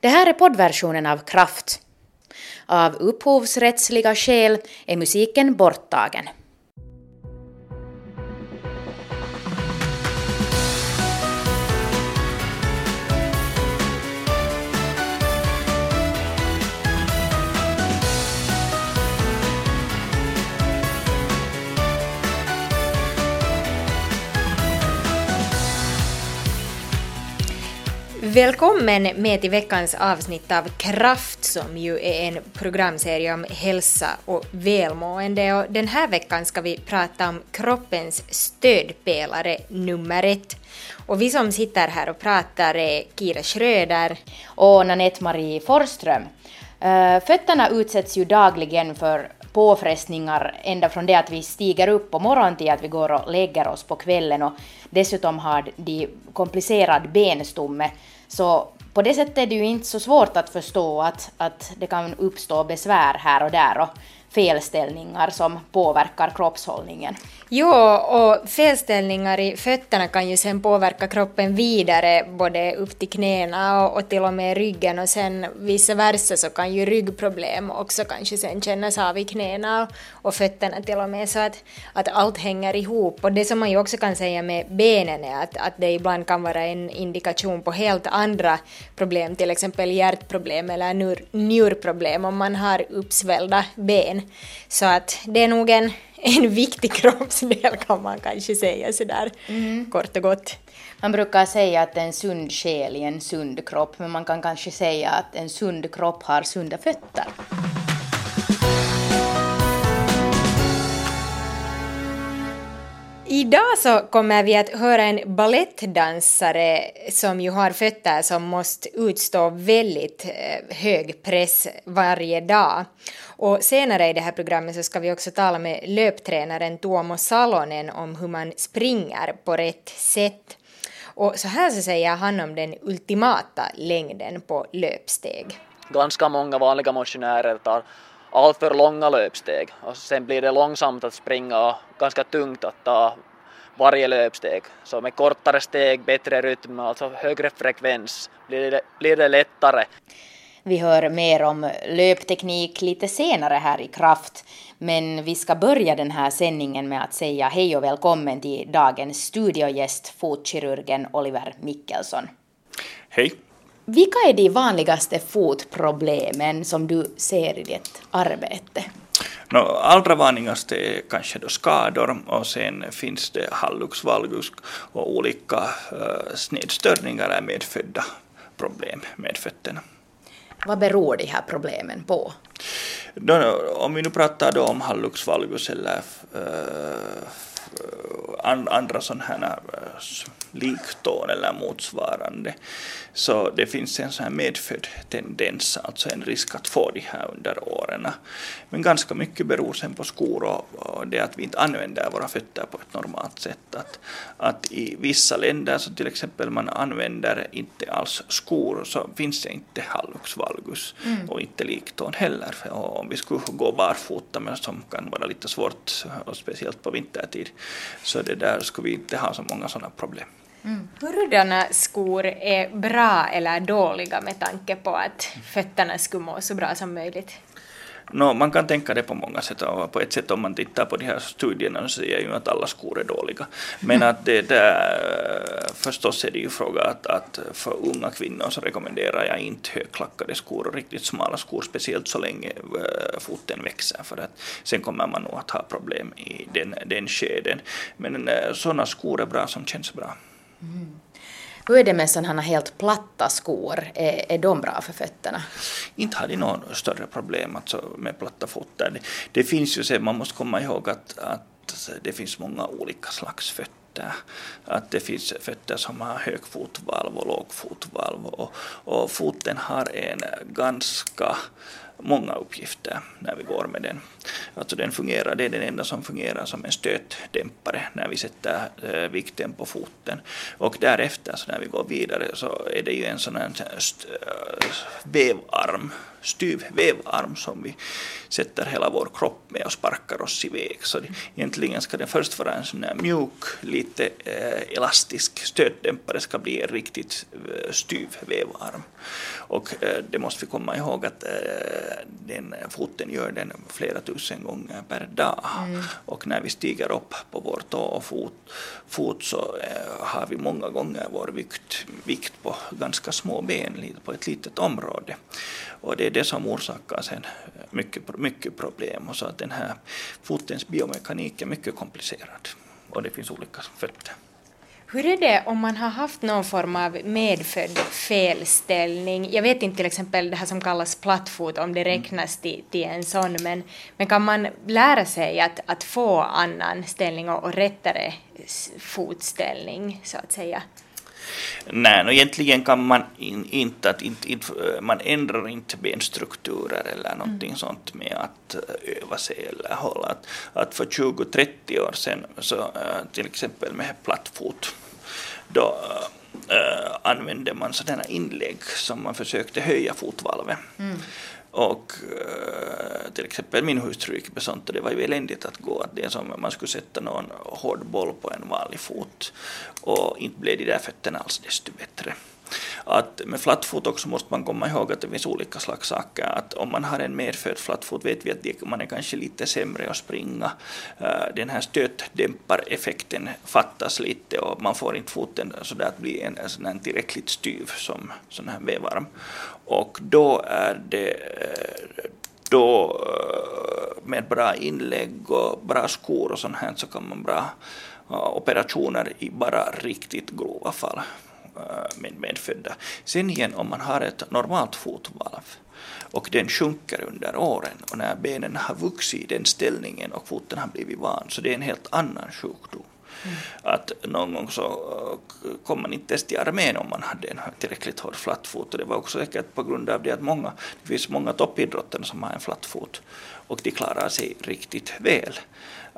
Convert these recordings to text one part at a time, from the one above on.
Det här är poddversionen av Kraft. Av upphovsrättsliga skäl är musiken borttagen. Välkommen med till veckans avsnitt av Kraft som ju är en programserie om hälsa och välmående och den här veckan ska vi prata om kroppens stödpelare nummer ett. Och vi som sitter här och pratar är Kira Schröder och Nanette-Marie Forström. Eh, fötterna utsätts ju dagligen för påfrestningar ända från det att vi stiger upp på morgonen till att vi går och lägger oss på kvällen och dessutom har de komplicerad benstomme så på det sättet är det ju inte så svårt att förstå att, att det kan uppstå besvär här och där och felställningar som påverkar kroppshållningen. Jo, och felställningar i fötterna kan ju sen påverka kroppen vidare, både upp till knäna och, och till och med ryggen och sen vice versa så kan ju ryggproblem också kanske sen kännas av i knäna och, och fötterna till och med så att, att allt hänger ihop. Och det som man ju också kan säga med benen är att, att det ibland kan vara en indikation på helt andra problem, till exempel hjärtproblem eller njur, njurproblem om man har uppsvällda ben. Så att det är nog en en viktig kroppsdel kan man kanske säga sådär mm. kort och gott. Man brukar säga att en sund själ i en sund kropp, men man kan kanske säga att en sund kropp har sunda fötter. Idag så kommer vi att höra en ballettdansare som ju har fötter som måste utstå väldigt eh, hög press varje dag. Och senare i det här programmet så ska vi också tala med löptränaren Tuomo Salonen om hur man springer på rätt sätt. Och så här så säger han om den ultimata längden på löpsteg. Ganska många vanliga motionärer tar alltför långa löpsteg och sen blir det långsamt att springa och ganska tungt att ta varje löpsteg. Så med kortare steg, bättre rytm, alltså högre frekvens blir det, blir det lättare. Vi hör mer om löpteknik lite senare här i Kraft, men vi ska börja den här sändningen med att säga hej och välkommen till dagens studiogäst, fotkirurgen Oliver Mikkelsson. Hej. Vilka är de vanligaste fotproblemen som du ser i ditt arbete? No, allra vanligast är kanske då skador och sen finns det hallux valgus och olika uh, snedstörningar är medfödda problem med fötterna. Vad beror de här problemen på? Då, om vi nu pratar då om hallux valgus eller uh, andra sådana här liktån eller motsvarande. Så det finns en sån här medfödd tendens, alltså en risk att få de här under åren. Men ganska mycket beror sen på skor och, och det att vi inte använder våra fötter på ett normalt sätt. Att, att i vissa länder, så till exempel man använder inte alls skor, så finns det inte hallux valgus mm. och inte liktån heller. Och om vi skulle gå barfota, men som kan vara lite svårt, och speciellt på vintertid, så det där skulle vi inte ha så många sådana problem. Mm. Hurdana skor är bra eller dåliga med tanke på att fötterna skulle må så bra som möjligt? No, man kan tänka det på många sätt. Och på ett sätt om man tittar på de här studierna så säger ju att alla skor är dåliga. Men att det där, förstås är det ju fråga att, att för unga kvinnor så rekommenderar jag inte högklackade skor och riktigt smala skor, speciellt så länge eh, foten växer. För att sen kommer man nog att ha problem i den, den skeden. Men eh, sådana skor är bra som känns bra. Mm. Hur är det med sådana helt platta skor? Är, är de bra för fötterna? Inte har de något större problem alltså med platta fötter. Det, det finns ju så, man måste komma ihåg att, att det finns många olika slags fötter att det finns fötter som har hög fotvalv och låg fotvalv och, och foten har en ganska många uppgifter när vi går med den. Alltså den fungerar, det är den enda som fungerar som en stötdämpare när vi sätter eh, vikten på foten. Och därefter så när vi går vidare så är det ju en sån här eh, äh, eh, vävarm styv vävarm som vi sätter hela vår kropp med och sparkar oss iväg. Så det, egentligen ska den först vara en sån här mjuk, lite eh, elastisk stötdämpare, ska bli en riktigt eh, styv vävarm. Och eh, det måste vi komma ihåg att eh, den foten gör den flera tusen gånger per dag. Mm. Och när vi stiger upp på vår tå och fot, fot så eh, har vi många gånger vår vikt, vikt på ganska små ben på ett litet område. Och det är det som orsakar sen mycket, mycket problem. Och så att den här fotens biomekanik är mycket komplicerad. Och det finns olika fötter. Hur är det om man har haft någon form av medfödd felställning? Jag vet inte till exempel det här som kallas plattfot, om det mm. räknas till, till en sån, men, men kan man lära sig att, att få annan ställning och, och rättare fotställning, så att säga? Nej, no, egentligen kan man in, inte, att inte, inte, man ändrar inte benstrukturer eller någonting mm. sånt med att eh, öva sig eller hålla. Att, att för 20-30 år sedan, så, eh, till exempel med plattfot, då äh, använde man sådana inlägg som man försökte höja fotvalvet. Mm. Och eh, till exempel min hustru gick med sånt och det var ju eländigt att gå. Att det är som om man skulle sätta någon hård boll på en vanlig fot och inte blev de där fötterna alls desto bättre. Att med flattfot också måste man komma ihåg att det finns olika slags saker. Att om man har en medfödd flattfot vet vi att man är kanske lite sämre att springa. Eh, den här stötdämpareffekten fattas lite och man får inte foten så att bli en, en tillräckligt styv som sån här vevarm. Och då är det eh, då eh, med bra inlägg och bra skor och sånt här så kan man bra eh, operationer i bara riktigt grova fall med medfödda. Sen igen om man har ett normalt fotvalv och den sjunker under åren och när benen har vuxit i den ställningen och foten har blivit van så det är en helt annan sjukdom. Mm. Att någon gång så eh, kom man inte ens till armén om man hade en tillräckligt hård flattfot. och det var också säkert på grund av det att många, det finns många toppidrottare som har en flatt fot och de klarar sig riktigt väl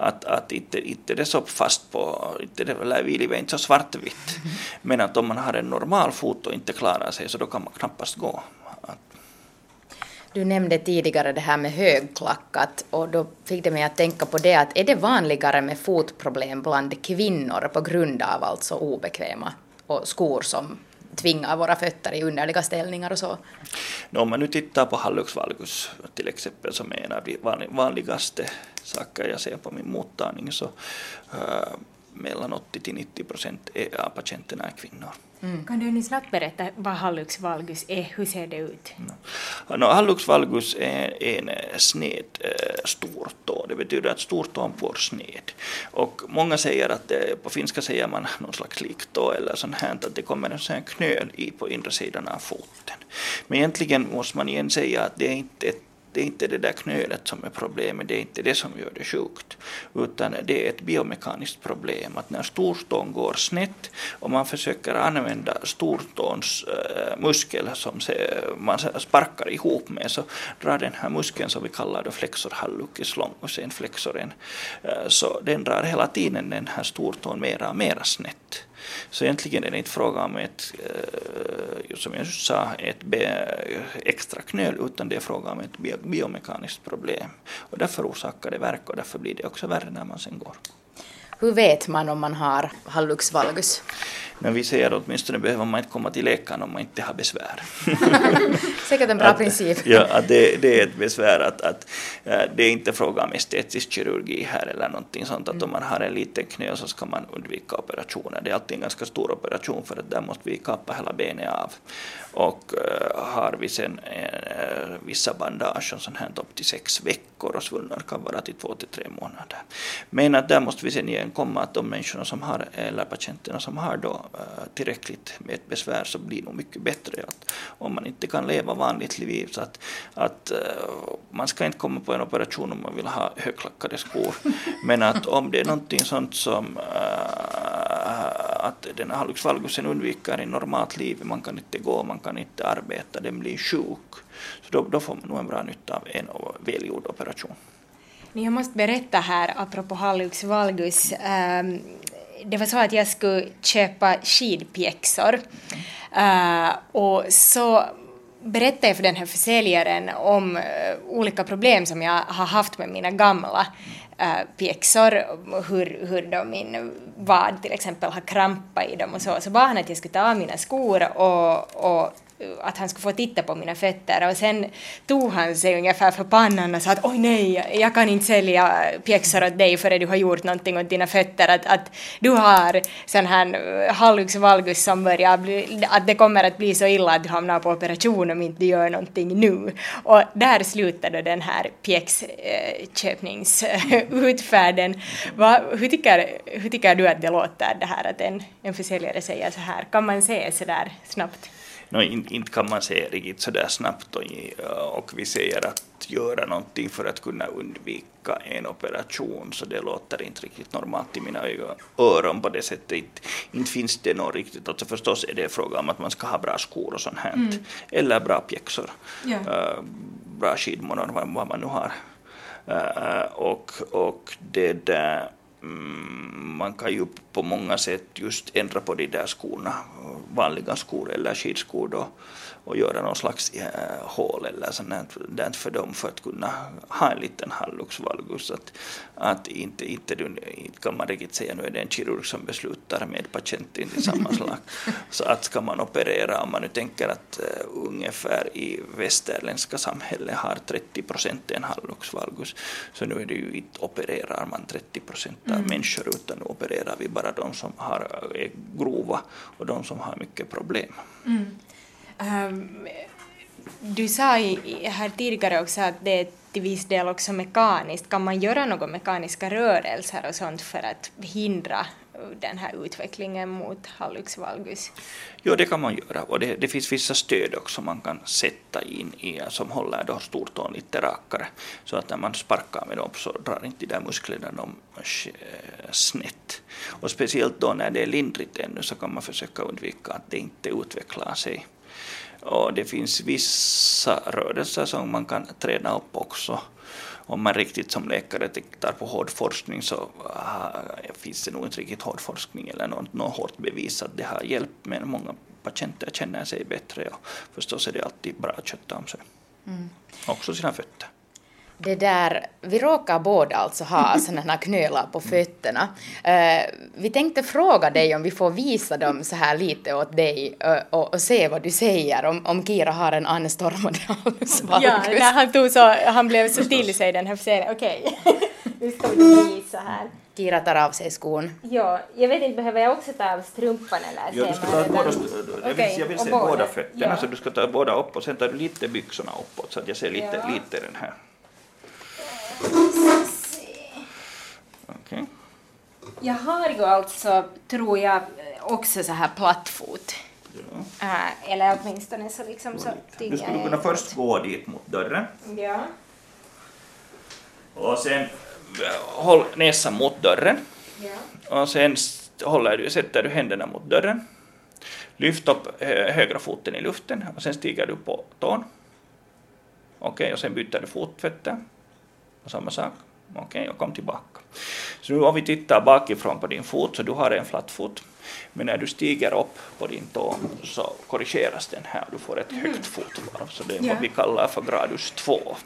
att, att inte, inte det så fast på, inte det, livet är inte så svartvitt. Men att om man har en normal fot och inte klarar sig så då kan man knappast gå. Du nämnde tidigare det här med högklackat och då fick det mig att tänka på det att är det vanligare med fotproblem bland kvinnor på grund av alltså obekväma och skor som tvingar våra fötter i underliga ställningar och så. No, om man nu tittar på hallux valgus till exempel som är en av de vanligaste saker jag ser på min mottagning så uh, mellan 80 till 90 procent av patienterna är kvinnor. Mm. Kan du nu snabbt berätta vad hallux valgus är, hur ser det ut? No. No, hallux valgus är en eh, sned äh, stortå, det betyder att stortån får sned. Och många säger att på finska säger man någon slags liktå eller sånt här, att det kommer en sån här knöl i på inre sidan av foten. Men egentligen måste man igen säga att det är inte ett det är inte det där knölet som är problemet, det är inte det som gör det sjukt, utan det är ett biomekaniskt problem att när stortån går snett och man försöker använda stortåns äh, muskel som man sparkar ihop med så drar den här muskeln som vi kallar då flexor hallucis longus, flexoren, äh, så den drar hela tiden den här stortån mera och mera snett. Så egentligen är det inte fråga om ett, eh, som jag sa, ett extra knöl, utan det är fråga om ett biomekaniskt problem. Och därför orsakar det värk och därför blir det också värre när man sen går. Hur vet man om man har hallux valgus? Men vi säger att åtminstone behöver man inte komma till läkaren om man inte har besvär. Säkert en bra att, princip. Ja, att det, det, är ett besvär att, att äh, det är inte fråga om estetisk kirurgi här eller någonting sånt att mm. om man har en liten knö så ska man undvika operationer. Det är alltid en ganska stor operation för att där måste vi kapa hela benet av. Och äh, har vi sen äh, vissa bandage och sånt här upp till sex veckor och svullnad kan vara till två till tre månader. Men att där måste vi sen igen komma att de människorna som har, eller patienterna som har då Eh, tillräckligt med ett besvär så blir det nog mycket bättre. Att om man inte kan leva vanligt liv så att, att uh, man ska inte komma på en operation om man vill ha högklackade skor. Men att om det är någonting sånt som uh, att den hallux valgusen undviker i normalt liv, man kan inte gå, man kan inte arbeta, den blir sjuk. Så då, då får man nog en bra nytta av en välgjord operation. Jag måste berätta här, apropå hallux valgus, um, det var så att jag skulle köpa skidpjäxor. Uh, och så berättade jag för den här försäljaren om uh, olika problem som jag har haft med mina gamla uh, pjäxor, hur, hur då min vad till exempel har krampat i dem och så, så bad han att jag skulle ta av mina skor och, och att han skulle få titta på mina fötter och sen tog han sig ungefär för pannan och sa att oj nej, jag kan inte sälja pjäxor åt dig före du har gjort någonting åt dina fötter, att, att du har sån här eh, hallux valgus som börjar bli, att det kommer att bli så illa att du hamnar på operation om inte du gör någonting nu. Och där slutade den här pjäxköpningsutfärden. hur, tycker, hur tycker du att det låter det här att en, en försäljare säger så här? Kan man se så där snabbt? No, inte in kan man säga riktigt sådär snabbt och, och vi säger att göra någonting för att kunna undvika en operation så det låter inte riktigt normalt i mina öron på det sättet. Inte, inte finns det något riktigt, alltså förstås är det fråga om att man ska ha bra skor och sånt här, mm. eller bra pjäxor, uh, bra skidmånader, vad, man nu har. Uh, och, och det där Mm, man kan ju på många sätt just ändra på de där skorna, vanliga skor eller skidskor då, och göra någon slags äh, hål eller sånt för dem för att kunna ha en liten hallux valgus. Att, att inte, inte, inte kan man riktigt säga nu är det en kirurg som beslutar med patienten slag. Så att ska man operera, om man nu tänker att uh, ungefär i västerländska samhället har 30 procent en hallux valgus, så nu är det ju inte opererar man 30 procent av mm. människor utan nu opererar vi bara de som har, är grova och de som har mycket problem. Mm. Um, du sa i, här tidigare också att det är till viss del också mekaniskt. Kan man göra några mekaniska rörelser och sånt för att hindra den här utvecklingen mot hallux valgus? Jo, det kan man göra och det, det finns vissa stöd också man kan sätta in i som håller då stortån lite rakare så att när man sparkar med dem så drar inte de där musklerna dem eh, snett. Och speciellt då när det är lindrigt ännu så kan man försöka undvika att det inte utvecklar sig och det finns vissa rörelser som man kan träna upp också. Om man riktigt som läkare tittar på hård forskning så uh, finns det nog inte riktigt hård forskning eller något, något hårt bevis att det har hjälpt men många patienter känner sig bättre och förstås är det alltid bra att kötta om sig. Mm. Också sina fötter. Det där, vi råkar båda alltså ha sådana knölar på fötterna. Uh, vi tänkte fråga dig om vi får visa dem så här lite åt dig uh, och, och, se vad du säger om, om Kira har en anstormande halsvalgus. Ja, när han, tog så, han blev så still i sig den här serien. Okej, okay. nu ska vi visa här. Kira tar av sig skon. Ja, jag vet inte, behöver jag också ta av strumpan eller? Ja, du ska ta båda, jag vill, jag vill se båda, båda fötterna, ja. så du ska ta båda upp och sen tar du lite byxorna uppåt så att jag ser lite, ja. lite den här. Okay. Jag har ju alltså, tror jag, också så här plattfot. Ja. Äh, eller åtminstone så liksom så Du skulle kunna först gå dit mot dörren. Ja. Och sen håll näsan mot dörren. Ja. Och sen håller du, sätter du händerna mot dörren. Lyft upp högra foten i luften och sen stiger du på tån. Okej, okay, och sen byter du fotfötter och samma sak. Okej, okay, och kom tillbaka. Så nu om vi tittar bakifrån på din fot, så du har en flat fot. Men när du stiger upp på din tå så korrigeras den här och du får ett högt fotvarv. Så det är yeah. vad vi kallar för gradus 2.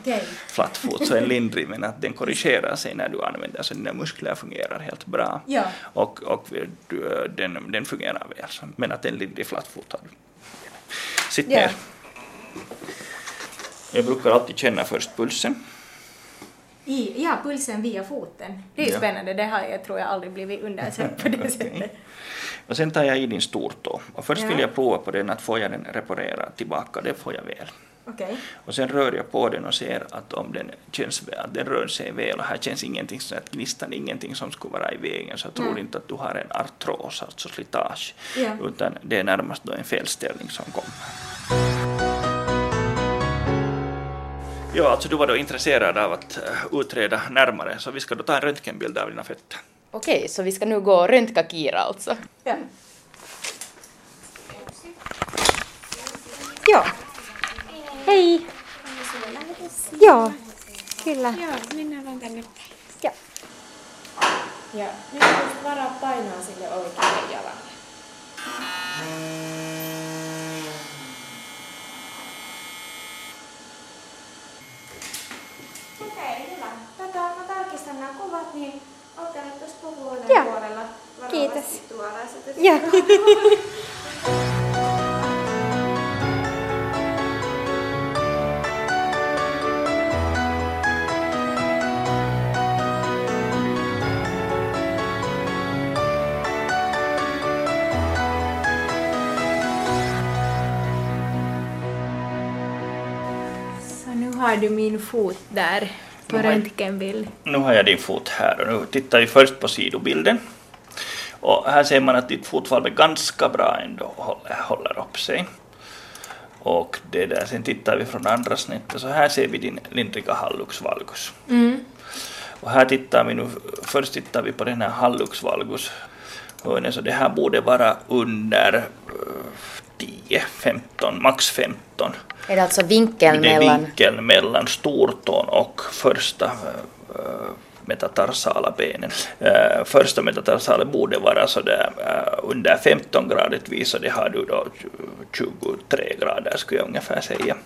Okay. Flat fot, så en lindrig men att den korrigerar sig när du använder så dina muskler fungerar helt bra. Ja. Och, och du, den, den fungerar väl. Men att en lindrig flat fot har du. Sitt yeah. ner. Jag brukar alltid känna först pulsen. I, ja, pulsen via foten. Det är ju ja. spännande, det har jag tror jag aldrig blivit undersökt på det okay. sättet. Och sen tar jag i din stortå och först ja. vill jag prova på den att får jag den reparerad tillbaka, det får jag väl. Okay. Och sen rör jag på den och ser att om den känns att den rör sig väl och här känns ingenting så att gnistan ingenting som skulle vara i vägen så jag tror Nej. inte att du har en artros, alltså slitage, ja. utan det är närmast då en felställning som kommer. Ja, alltså du var då intresserad av att eh, utreda närmare, så vi ska då ta en röntgenbild av dina fötter. Okej, så vi ska nu gå och röntga Kira alltså? Ja. Ja. Hej. Ja, kyllä. Joo, mennään vaan tänne Ja. Ja nyt varaa painaa sille oikealle jalalle. Nämä kuvat, niin olkaa nyt tuossa puhuinen Joo. puolella Kiitos. varovasti tuollaiset. Joo. Så nu har du min fot där på Nu har jag- röntgenbild. Nu har jag din fot här och nu tittar vi först på sidobilden. Och här ser man att ditt fotvalv är ganska bra ändå håller, håller upp sig. Och det där, sen tittar vi från andra snittet så här ser vi din lindriga hallux valgus. Och här tittar vi nu, först tittar vi på den här hallux valgus. Så det här borde vara under eh, 10, 15, max 15. Är det alltså vinkeln Det är mellan... vinkeln mellan stortån och första äh, metatarsala benen. Äh, första metatarsala borde vara sådär äh, under 15 gradigt och det har du då 23 grader skulle jag ungefär säga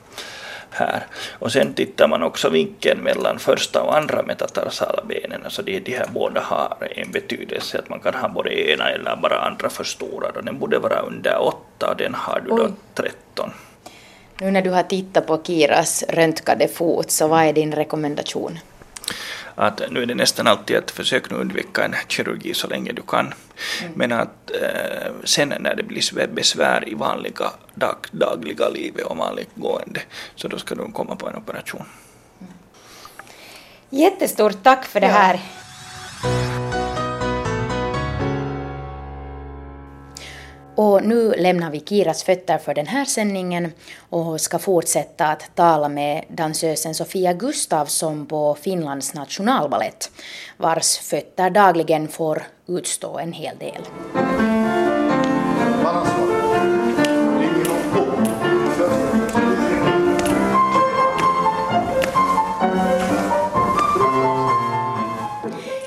här. Och sen tittar man också vinkeln mellan första och andra metatarsala benen, så det, de här båda har en betydelse, att man kan ha både ena eller bara andra förstorad och den borde vara under 8 och den har du då Oj. 13. Nu när du har tittat på Kiras röntgade fot, så vad är din rekommendation? Att nu är det nästan alltid att försök nu undvika en kirurgi så länge du kan. Men att eh, sen när det blir besvär i vanliga dag, dagliga livet och vanligt gående så då ska du komma på en operation. Jättestort tack för det Ja. Och nu lämnar vi Kiras fötter för den här sändningen och ska fortsätta att tala med dansösen Sofia Gustafsson på Finlands nationalballett, vars fötter dagligen får utstå en hel del.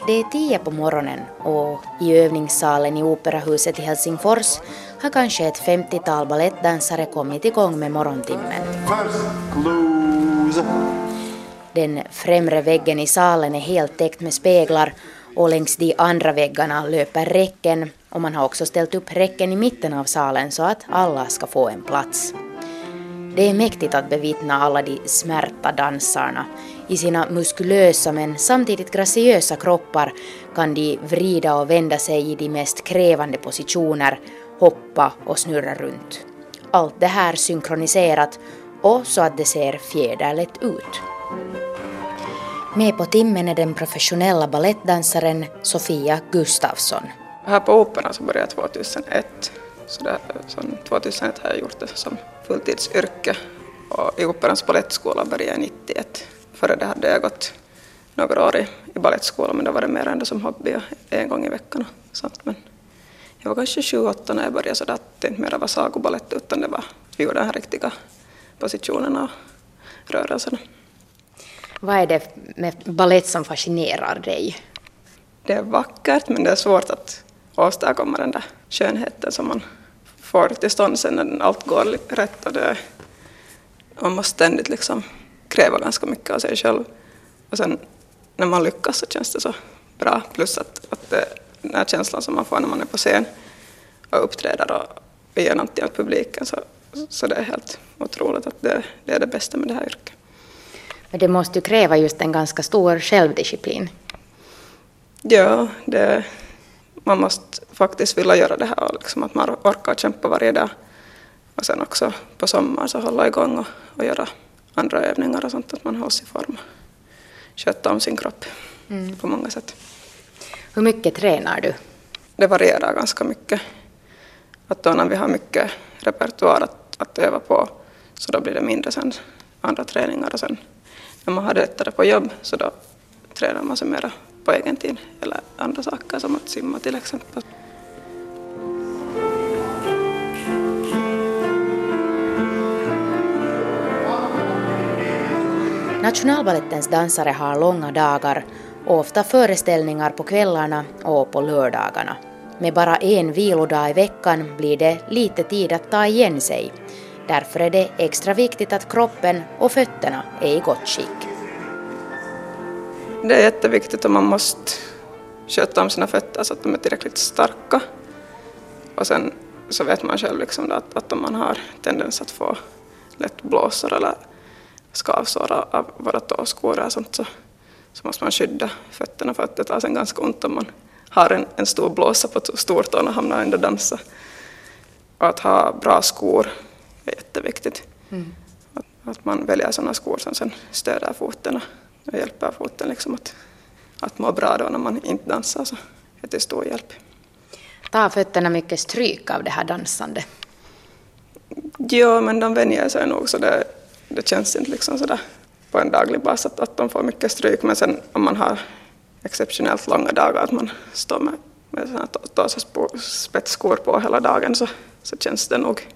Det är tio på morgonen och i övningssalen i Operahuset i Helsingfors har kanske ett 50-tal balettdansare kommit igång med morgontimmen. Den främre väggen i salen är helt täckt med speglar och längs de andra väggarna löper räcken och man har också ställt upp räcken i mitten av salen så att alla ska få en plats. Det är mäktigt att bevittna alla de smärta dansarna. I sina muskulösa men samtidigt graciösa kroppar kan de vrida och vända sig i de mest krävande positioner, hoppa och snurra runt. Allt det här synkroniserat och så att det ser fjäderlätt ut. Med på timmen är den professionella balettdansaren Sofia Gustafsson. Här på Operan så började jag 2001. Så där, sen 2001 har jag gjort det som fulltidsyrke. Och i Operans balettskola började jag 91. Före det hade jag gått några år i, i balettskola men det var det mer ändå som hobby och en gång i veckan. Och sånt. Men jag var kanske 28 när jag började så att det inte mer var sagobalett utan det var, vi gjorde de här riktiga positionerna och rörelserna. Vad är det med ballett som fascinerar dig? det är vackert men det är svårt att åstadkomma den där skönheten som man får till stånd sen när allt går rätt och det, man måste ständigt liksom kräva ganska mycket av sig själv. Och sen när man lyckas så känns det så bra. Plus att, att det, den här känslan som man får när man är på scen och uppträder och, och gör någonting åt publiken så, så det är helt otroligt att det, det är det bästa med det här yrket. Men det måste ju kräva just en ganska stor självdisciplin. Ja, det, man måste faktiskt vilja göra det här och liksom att man orkar kämpa varje dag. Och sen också på sommaren så hålla igång och, och göra andra övningar och sånt, att man hålls i form. Sköta om sin kropp på många sätt. Hur mycket tränar du? Det varierar ganska mycket. Att då när vi har mycket repertoar att, att öva på så då blir det mindre sen andra träningar och sen när man har det lättare på jobb så då tränar man sig mera på egen tid eller andra saker som att simma till exempel. Nationalbalettens dansare har långa dagar och ofta föreställningar på kvällarna och på lördagarna. Med bara en vilodag i veckan blir det lite tid att ta igen sig. Därför är det extra viktigt att kroppen och fötterna är i gott skick. Det är jätteviktigt och man måste sköta om sina fötter så att de är tillräckligt starka. Och sen så vet man själv liksom att, att om man har tendens att få lätt blåsor eller skavsår av våra tåskor och sånt så, så måste man skydda fötterna för att det tar sen ganska ont om man har en, en stor blåsa på stortån och hamnar under dansa. Och att ha bra skor är jätteviktigt. Mm. Att, att, man väljer sådana skor som sen stöder foten och hjälper foten liksom att, att må bra då när man inte dansar så är det till stor hjälp. Tar fötterna mycket stryk av det här dansande? Ja, men de vänjer sig nog så det, det känns inte liksom sådär på en daglig basis att, att de får mycket stryk. Men sen om man har exceptionellt långa dagar, att man står med, med spetsskor på hela dagen så, så känns det nog.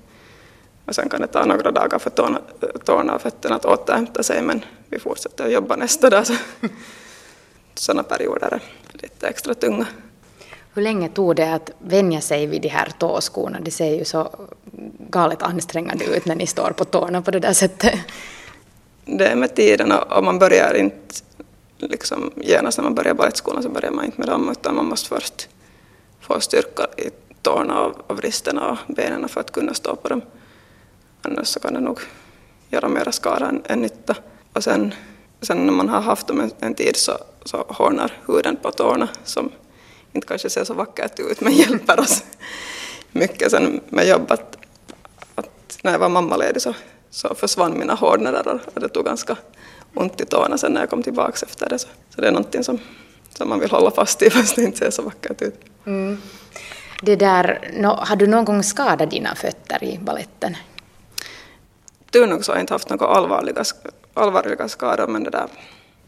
Och sen kan det ta några dagar för tårna, tårna och fötterna att återhämta sig men vi fortsätter att jobba nästa dag. Så. Sådana perioder är lite extra tunga. Hur länge tog det att vänja sig vid de här tåskorna? Det ser ju så galet ansträngande ut när ni står på tårna på det där sättet. Det är med tiden och man börjar inte liksom genast när man börjar balettskolan så börjar man inte med dem utan man måste först få styrka i tårna och, och vristerna och benen för att kunna stå på dem. Annars så kan det nog göra mera skada än, än nytta. Och sen, sen när man har haft dem en, en tid så, så hårdnar huden på tårna som inte kanske ser så vackert ut men hjälper oss mycket sen med jobbet. Att när jag var mammaledig så, så försvann mina hårdnader och det tog ganska ont i tårna sen när jag kom tillbaka efter det. Så, så det är någonting som, som man vill hålla fast i fast det inte ser så vackert ut. Mm. Det där, no, har du någon gång skadat dina fötter i balletten? Tur nog så har jag inte haft några allvarliga, allvarliga skador men det där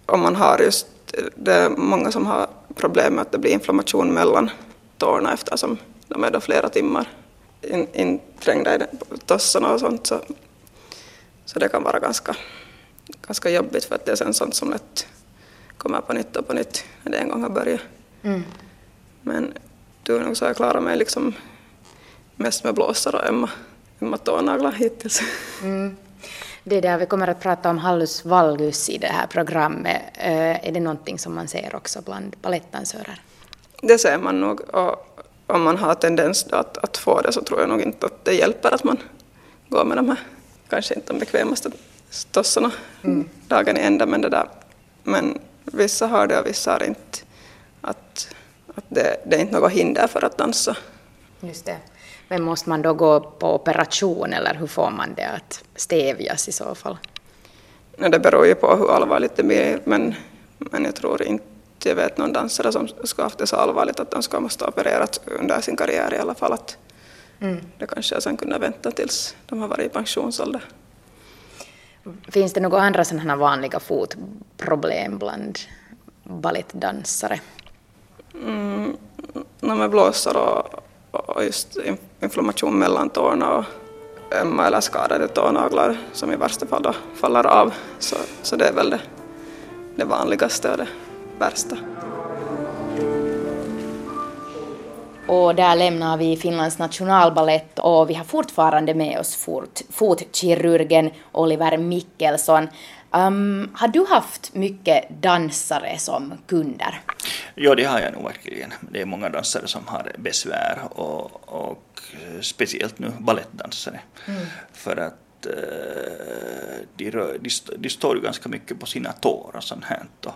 om man har just, det är många som har problem med att det blir inflammation mellan tårna eftersom de är då flera timmar in, inträngda i tossarna och sånt så, så det kan vara ganska ganska jobbigt för att det är sen sånt som lätt kommer på nytt och på nytt när det en gång har börjat. Mm. Men tur nog så har jag klarat mig liksom mest med blåsor och ömma, ömma tånaglar hittills. Mm. Det där vi kommer att prata om hallus valgus i det här programmet. Eh, är det någonting som man ser också bland balettdansörer? Det ser man nog. Och om man har tendens att, att få det så tror jag nog inte att det hjälper att man går med de här kanske inte de bekvämaste stossarna mm. dagen i ända. Men, det där. men vissa har det och vissa har inte. Att, att det, det är inte något hinder för att dansa. Just det. Men måste man då gå på operation eller hur får man det att stävjas i så fall? Ja, det beror ju på hur allvarligt det blir men, men jag tror inte jag vet någon dansare som ska haft det så allvarligt att de ska måste opereras under sin karriär i alla fall. Att mm. Det kanske jag sen kunde vänta tills de har varit i pensionsålder. Finns det några andra sådana vanliga fotproblem bland balettdansare? Mm, med blåsor och, och just inflammation mellan tårna och ömma eller skadade tånaglar som i värsta fall då faller av. Så, så det är väl det, det vanligaste och det värsta. Och där lämnar vi Finlands nationalballett och vi har fortfarande med oss fort, fotkirurgen Oliver Mikkelsson. Um, har du haft mycket dansare som kunder? Ja, det har jag nog verkligen. Det är många dansare som har besvär och, och speciellt nu ballettdansare. Mm. För att uh, de, de, de står ju ganska mycket på sina tår och sånt här. Och,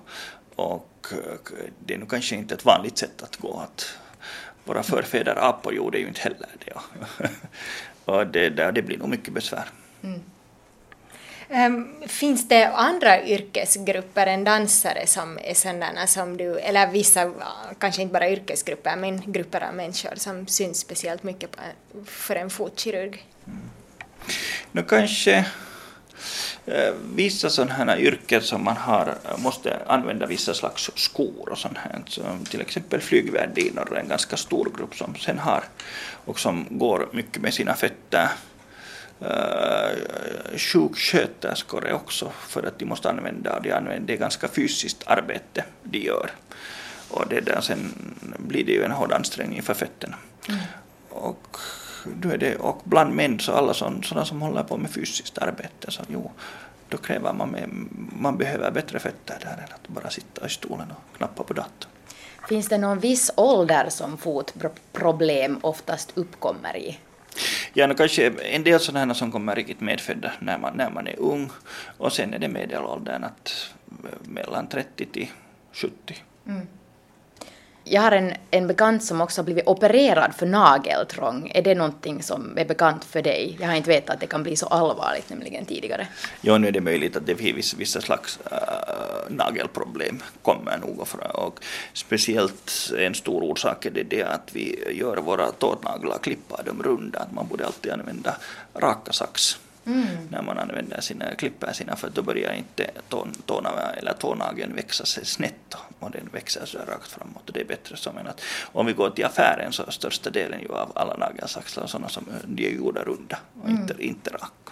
och det är nog kanske inte ett vanligt sätt att gå att våra förfäder apor gjorde ju inte heller det. Och det, det blir nog mycket besvär. Mm. Ehm, finns det andra yrkesgrupper än dansare som är sådana som du, eller vissa, kanske inte bara yrkesgrupper, men grupper av människor som syns speciellt mycket på, för en fotkirurg? Mm. Nu kanske eh, vissa sådana här yrken som man har eh, måste använda vissa slags skor och sånt här. Så till exempel flygvärdinnor är en ganska stor grupp som sen har och som går mycket med sina fötter. Uh, sjuksköterskor också för att de måste använda, de använder, ganska fysiskt arbete de gör. Och det där sen blir det ju en hård ansträngning för fötterna. Mm. Och då är det, och bland män så alla sådana som håller på med fysiskt arbete, så jo, då kräver man, med, man behöver bättre fötter där än att bara sitta i stolen och knappa på datorn. Finns det någon viss ålder som fotproblem oftast uppkommer i? Ja, no, kanske en del sådana som kommer riktigt medfödda när man, när man är ung och sen är det medelåldern att mellan 30 till 70. Mm. Jag har en, en bekant som också har blivit opererad för nageltrång. Är det någonting som är bekant för dig? Jag har inte vetat att det kan bli så allvarligt nämligen tidigare. Ja, nu är det möjligt att det finns vissa slags äh, nagelproblem kommer nog fram. och speciellt en stor orsak är det, det att vi gör våra tånaglar, klippar dem runda, att man borde alltid använda raka sax. Mm. när man använder sina, klipper sina för då börjar inte tå, tåna, eller tånageln växa sig snett och den växer så rakt framåt och det är bättre som än att om vi går till affären så är största delen ju av alla nagelsaxlar sådana som de är gjorda runda och mm. inte, inte raka.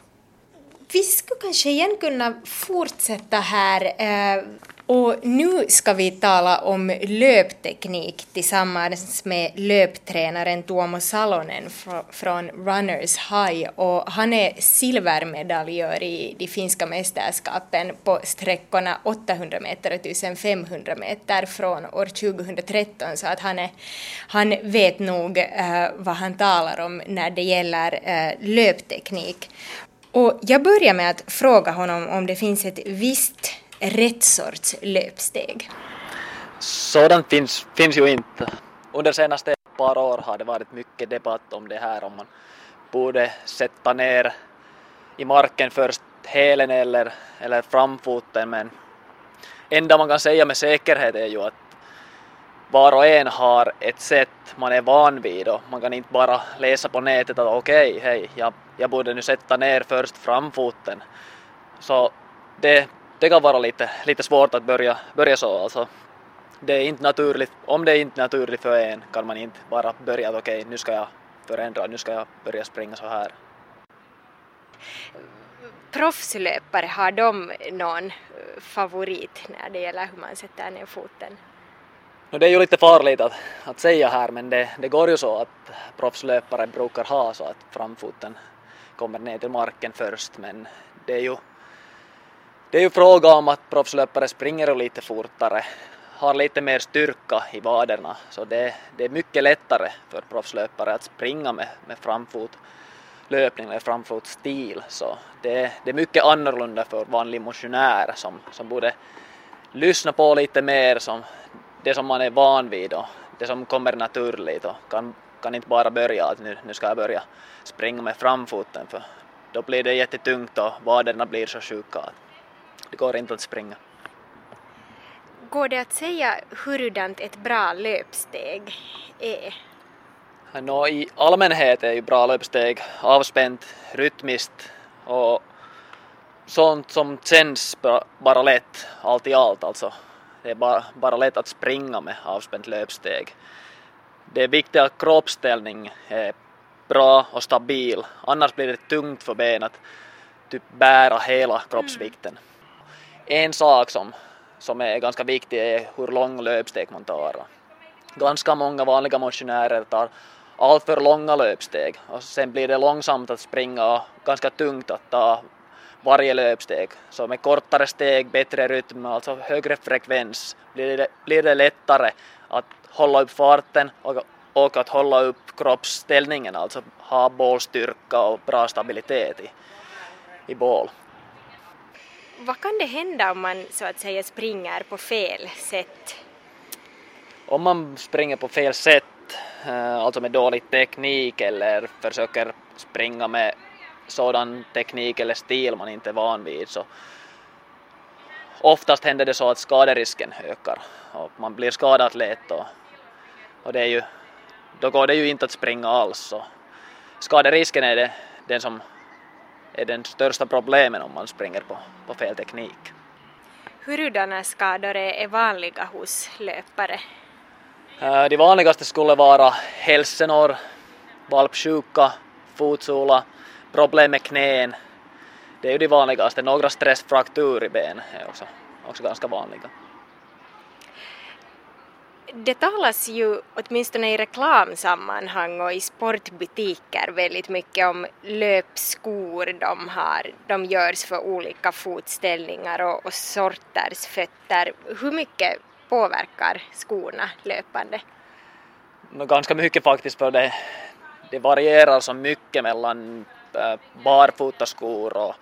Vi skulle kanske igen kunna fortsätta här eh, och nu ska vi tala om löpteknik tillsammans med löptränaren Tuomo Salonen från Runners High och han är silvermedaljör i de finska mästerskapen på sträckorna 800 meter och 1500 meter från år 2013 så att han, är, han vet nog äh, vad han talar om när det gäller äh, löpteknik. Och jag börjar med att fråga honom om det finns ett visst rätt sorts löpsteg? Sådant finns, finns ju inte. Under senaste par år har det varit mycket debatt om det här om man borde sätta ner i marken först hälen eller, eller framfoten men enda man kan säga med säkerhet är ju att var och en har ett sätt man är van vid och man kan inte bara läsa på nätet att okej, okay, hej, jag, jag borde nu sätta ner först framfoten. Så det det kan vara lite, lite svårt att börja, börja så alltså. Det är inte naturligt, om det är inte naturligt för en kan man inte bara börja att okej, okay, nu ska jag förändra, nu ska jag börja springa så här. Proffslöpare, har de någon favorit när det gäller hur man sätter ner foten? No, det är ju lite farligt att, att säga här men det, det går ju så att proffslöpare brukar ha så att framfoten kommer ner till marken först men det är ju det är ju fråga om att proffslöpare springer lite fortare, har lite mer styrka i vaderna, så det, det är mycket lättare för proffslöpare att springa med, med framfot löpning eller framfotstil, så det, det är mycket annorlunda för vanlig motionär som, som borde lyssna på lite mer som det som man är van vid och det som kommer naturligt och kan, kan inte bara börja att nu, nu ska jag börja springa med framfoten för då blir det jättetungt och vaderna blir så sjuka det går inte att springa. Går det att säga hurudant ett bra löpsteg är? No, I allmänhet är ju bra löpsteg avspänt, rytmiskt och sånt som känns bara lätt, allt i allt alltså. Det är bara, bara lätt att springa med avspänt löpsteg. Det är viktigt att kroppsställning är bra och stabil, annars blir det tungt för benen att typ bära hela kroppsvikten. Mm en sak som, som är ganska viktig är hur lång löpsteg man tar. Ganska många vanliga motionärer tar alltför långa löpsteg och sen blir det långsamt att springa och ganska tungt att ta varje löpsteg. Så med kortare steg, bättre rytm, alltså högre frekvens blir det, blir det lättare att hålla upp farten och, och att hålla upp kroppsställningen, alltså ha bålstyrka och bra stabilitet i, i bål vad kan det hända om man så att säga springer på fel sätt? Om man springer på fel sätt, eh, alltså med dålig teknik eller försöker springa med sådan teknik eller stil man inte är van vid så oftast händer det så att skaderisken ökar och man blir skadad lätt och, och det är ju, då går det ju inte att springa alls. Så skaderisken är det den som är den största problemen om man springer på, på fel teknik. Hurudana skador är vanliga hos löpare? Äh, de vanligaste skulle vara hälsenor, valpsjuka, fotsula, problem med knän. Det är ju de vanligaste. Några stressfrakturer i ben är också, också ganska vanliga. Det talas ju åtminstone i reklamsammanhang och i sportbutiker väldigt mycket om löpskor de har. De görs för olika fotställningar och, och sorters fötter. Hur mycket påverkar skorna löpande? Ganska mycket faktiskt för det, det varierar så mycket mellan äh, barfotaskor och,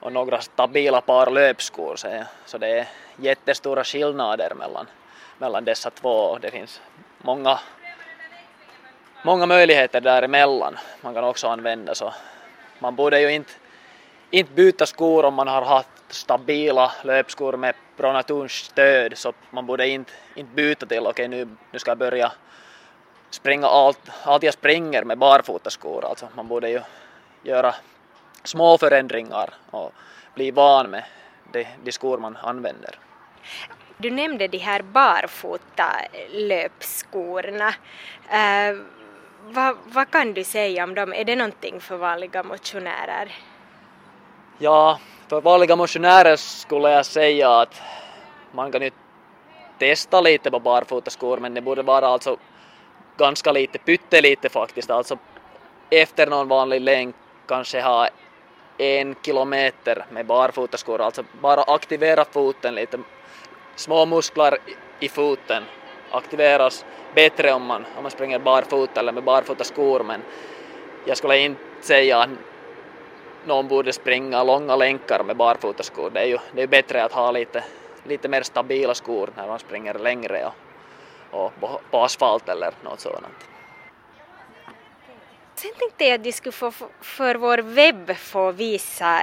och några stabila par löpskor så, så det är jättestora skillnader mellan mellan dessa två. och Det finns många, många möjligheter däremellan man kan också använda så man borde ju inte, inte byta skor om man har haft stabila löpskor med Pronatuns stöd så man borde inte, inte byta till okej okay, nu, nu ska jag börja springa allt, allt jag springer med barfotaskor alltså man borde ju göra små förändringar och bli van med de, de skor man använder. Du nämnde de här barfota löpskorna. Uh, vad, vad kan du säga om dem? Är det någonting för vanliga motionärer? Ja, för vanliga motionärer skulle jag säga att man kan ju testa lite på barfotaskor men det borde vara alltså ganska lite, pyttelite faktiskt, alltså efter någon vanlig länk kanske ha en kilometer med barfotaskor, alltså bara aktivera foten lite små muskler i foten aktiveras bättre om man, om man springer barfota eller med barfota skor men jag skulle inte säga att någon borde springa långa länkar med barfota skor. Det är ju det är bättre att ha lite, lite mer stabila skor när man springer längre och, och på, asfalt eller något sådant. Sen tänkte jag att du skulle få för vår webb få visa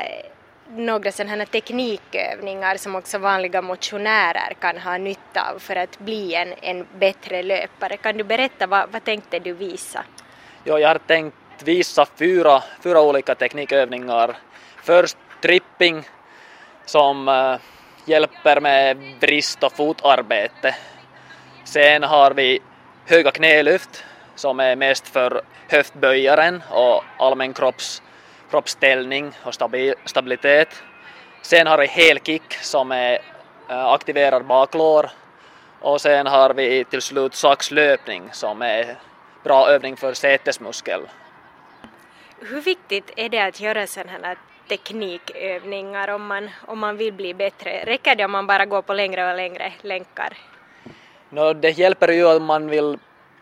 några sådana här teknikövningar som också vanliga motionärer kan ha nytta av för att bli en, en bättre löpare. Kan du berätta, vad, vad tänkte du visa? Ja, jag har tänkt visa fyra, fyra olika teknikövningar. Först tripping som äh, hjälper med brist och fotarbete. Sen har vi höga knälyft som är mest för höftböjaren och allmän kropps kroppsställning och stabilitet. Sen har vi helkick som är eh, aktiverar baklår och sen har vi till slut saxlöpning som är bra övning för sätesmuskel. Hur viktigt är det att göra sådana här teknikövningar om man, om man vill bli bättre? Räcker det om man bara går på längre och längre länkar? No, det hjälper ju om man vill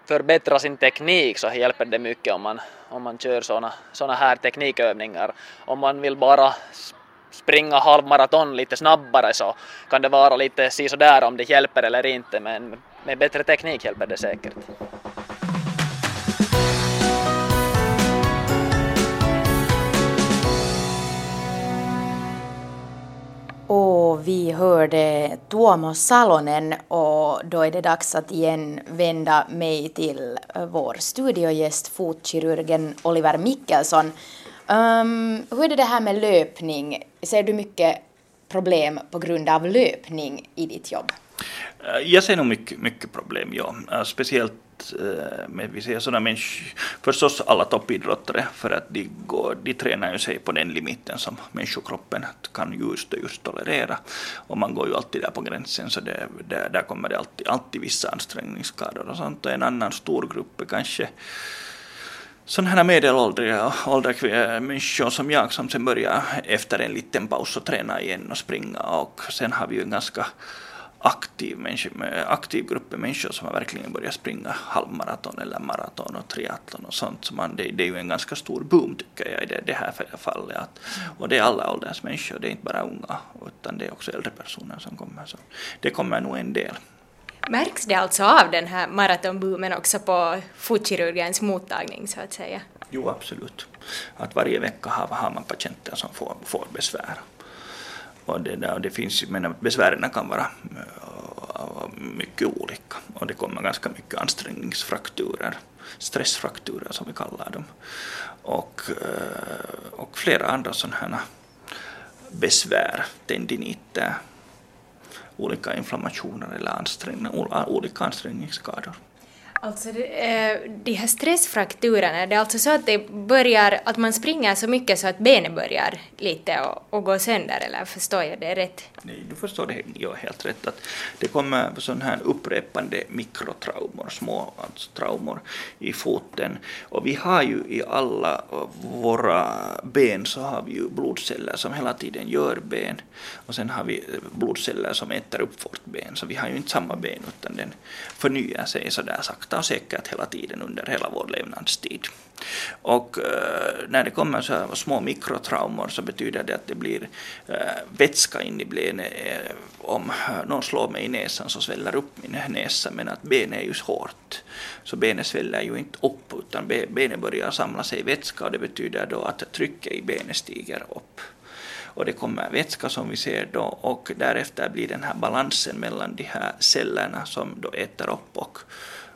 förbättra sin teknik så hjälper det mycket om man, om man kör såna, såna här teknikövningar. Om man vill bara springa halvmaraton lite snabbare så kan det vara lite si där om det hjälper eller inte men med bättre teknik hjälper det säkert. Och vi hörde Tuomo Salonen och då är det dags att igen vända mig till eh, vår studiogäst, fotkirurgen Oliver Mikkelsson. Um, ehm, hur är det, det här med löpning? Ser du mycket problem på grund av löpning i ditt jobb? Eh, jag ser nog mycket, mycket problem, ja. Eh, speciellt Eh, men vi ser sådana människor, förstås alla toppidrottare, för att de, går, de tränar ju sig på den limiten som människokroppen kan just och just tolerera. Och man går ju alltid där på gränsen, så det, där, där kommer det alltid, alltid vissa ansträngningsskador och sånt. Och en annan stor grupp är kanske sådana här medelåldriga åldriga människor som jag som sen börjar efter en liten paus och träna igen och springa och sen har vi ju en ganska aktiv, aktiv grupp med människor som har verkligen börjat springa halvmaraton eller maraton och triathlon och sånt. Så man, det, det, är ju en ganska stor boom tycker jag i det, det här fallet. Att, och det är alla ålders människor, det är inte bara unga utan det är också äldre personer som kommer. Så det kommer nog en del. Märks det alltså av den här maratonboomen också på fotkirurgens mottagning så att säga? Jo, absolut. Att varje vecka har, har man patienter som får, får besvär. Och det, där, och det finns, men besvären kan vara äh, mycket olika och det kommer ganska mycket ansträngningsfrakturer, stressfrakturer som vi kallar dem, och, äh, och flera andra sådana här besvär, tendiniter, olika inflammationer eller ansträngning, olika ansträngningsskador. Alltså det, eh, de här stressfrakturerna, det är alltså så att det börjar, att man springer så mycket så att benet börjar lite och, och gå sönder, eller förstår jag det rätt? Nej, du förstår det ja, helt rätt. Att det kommer sådana här upprepande mikrotraumor, små alltså traumor i foten. Och vi har ju i alla våra ben så har vi ju blodceller som hela tiden gör ben. Och sen har vi eh, blodceller som äter upp vårt ben. Så vi har ju inte samma ben utan den förnyar sig sådär sakta och säkert hela tiden under hela vår levnadstid. Och när det kommer så här små mikrotraumor så betyder det att det blir eh, vätska in i benet. Eh, om eh, någon slår mig i näsan så sväller upp min näsa men att benet är ju hårt. Så benet sväller ju inte upp utan benet börjar samla sig i vätska och det betyder då att trycket i benet stiger upp och det kommer vätska som vi ser då och därefter blir den här balansen mellan de här cellerna som då äter upp och,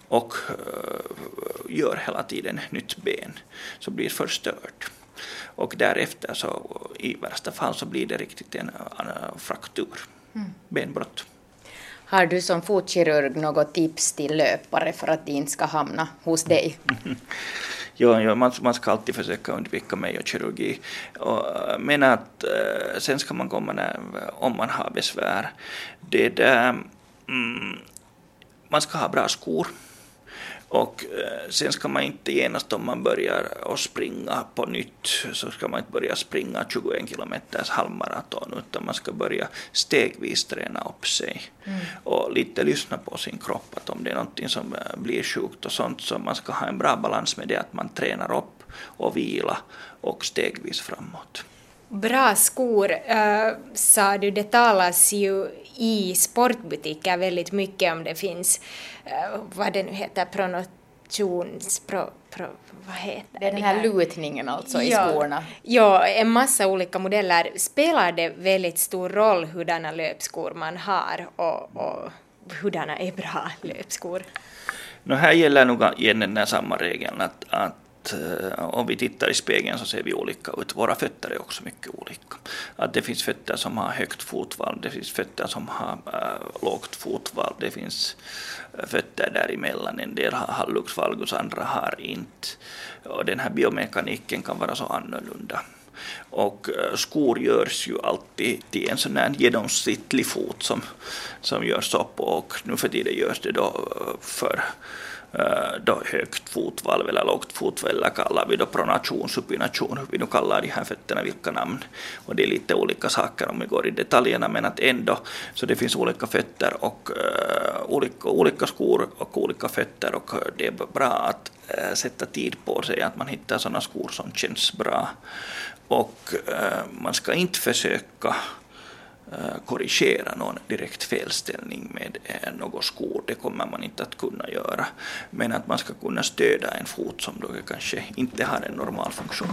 och uh, gör hela tiden nytt ben, så blir förstört. Och därefter så i värsta fall så blir det riktigt en, en fraktur, mm. benbrott. Har du som fotkirurg något tips till löpare för att de inte ska hamna hos dig? ja, ja man, man ska alltid försöka undvika mig och kirurgi. Och, men att äh, sen ska man komma när, om man har besvär. Det där, mm, man ska ha bra skor. Och eh, sen ska man inte genast om man börjar att springa på nytt så ska man inte börja springa 21 kilometers halvmaraton utan man ska börja stegvis träna upp sig mm. och lite lyssna på sin kropp att om det är någonting som eh, blir sjukt och sånt så man ska ha en bra balans med det att man tränar upp och vila och stegvis framåt. Bra skor, äh, sa du, det talas ju i sportbutiker väldigt mycket om det finns, äh, vad det nu heter, pronotions... Pro, pro, vad heter det? Den här lutningen alltså i ja, skorna? Ja, en massa olika modeller. Spelar det väldigt stor roll hurdana löpskor man har och, och hurdana är bra löpskor? No, här gäller nog igen den där samma regeln att, att Eh, om vi tittar i spegeln så ser vi olika ut. Våra fötter är också mycket olika. Att det finns fötter som har högt fotvalv, det finns fötter som har äh, lågt fotvalv, det finns eh, fötter däremellan. En del har hallux valgus, andra har inte. Och den här biomekaniken kan vara så annorlunda. Och skor görs ju alltid till en sån här genomsnittlig fot som, som görs upp och nu för tiden görs det då för Eh, då högt fotvalv eller lågt fotvalv eller kallar vi då pronation, supination, hur vi nu kallar de här fötterna, vilka namn. Och det är lite olika saker om vi går i detaljerna men att ändå så det finns olika fötter och uh, olika, olika skor och olika fötter och det är bra att uh, sätta tid på sig att man hittar sådana skor som känns bra. Och uh, man ska inte försöka Eh, korrigera någon direkt felställning med eh, något skor, det kommer man inte att kunna göra. Men att man ska kunna stödja en fot som då kanske inte har en normal funktion.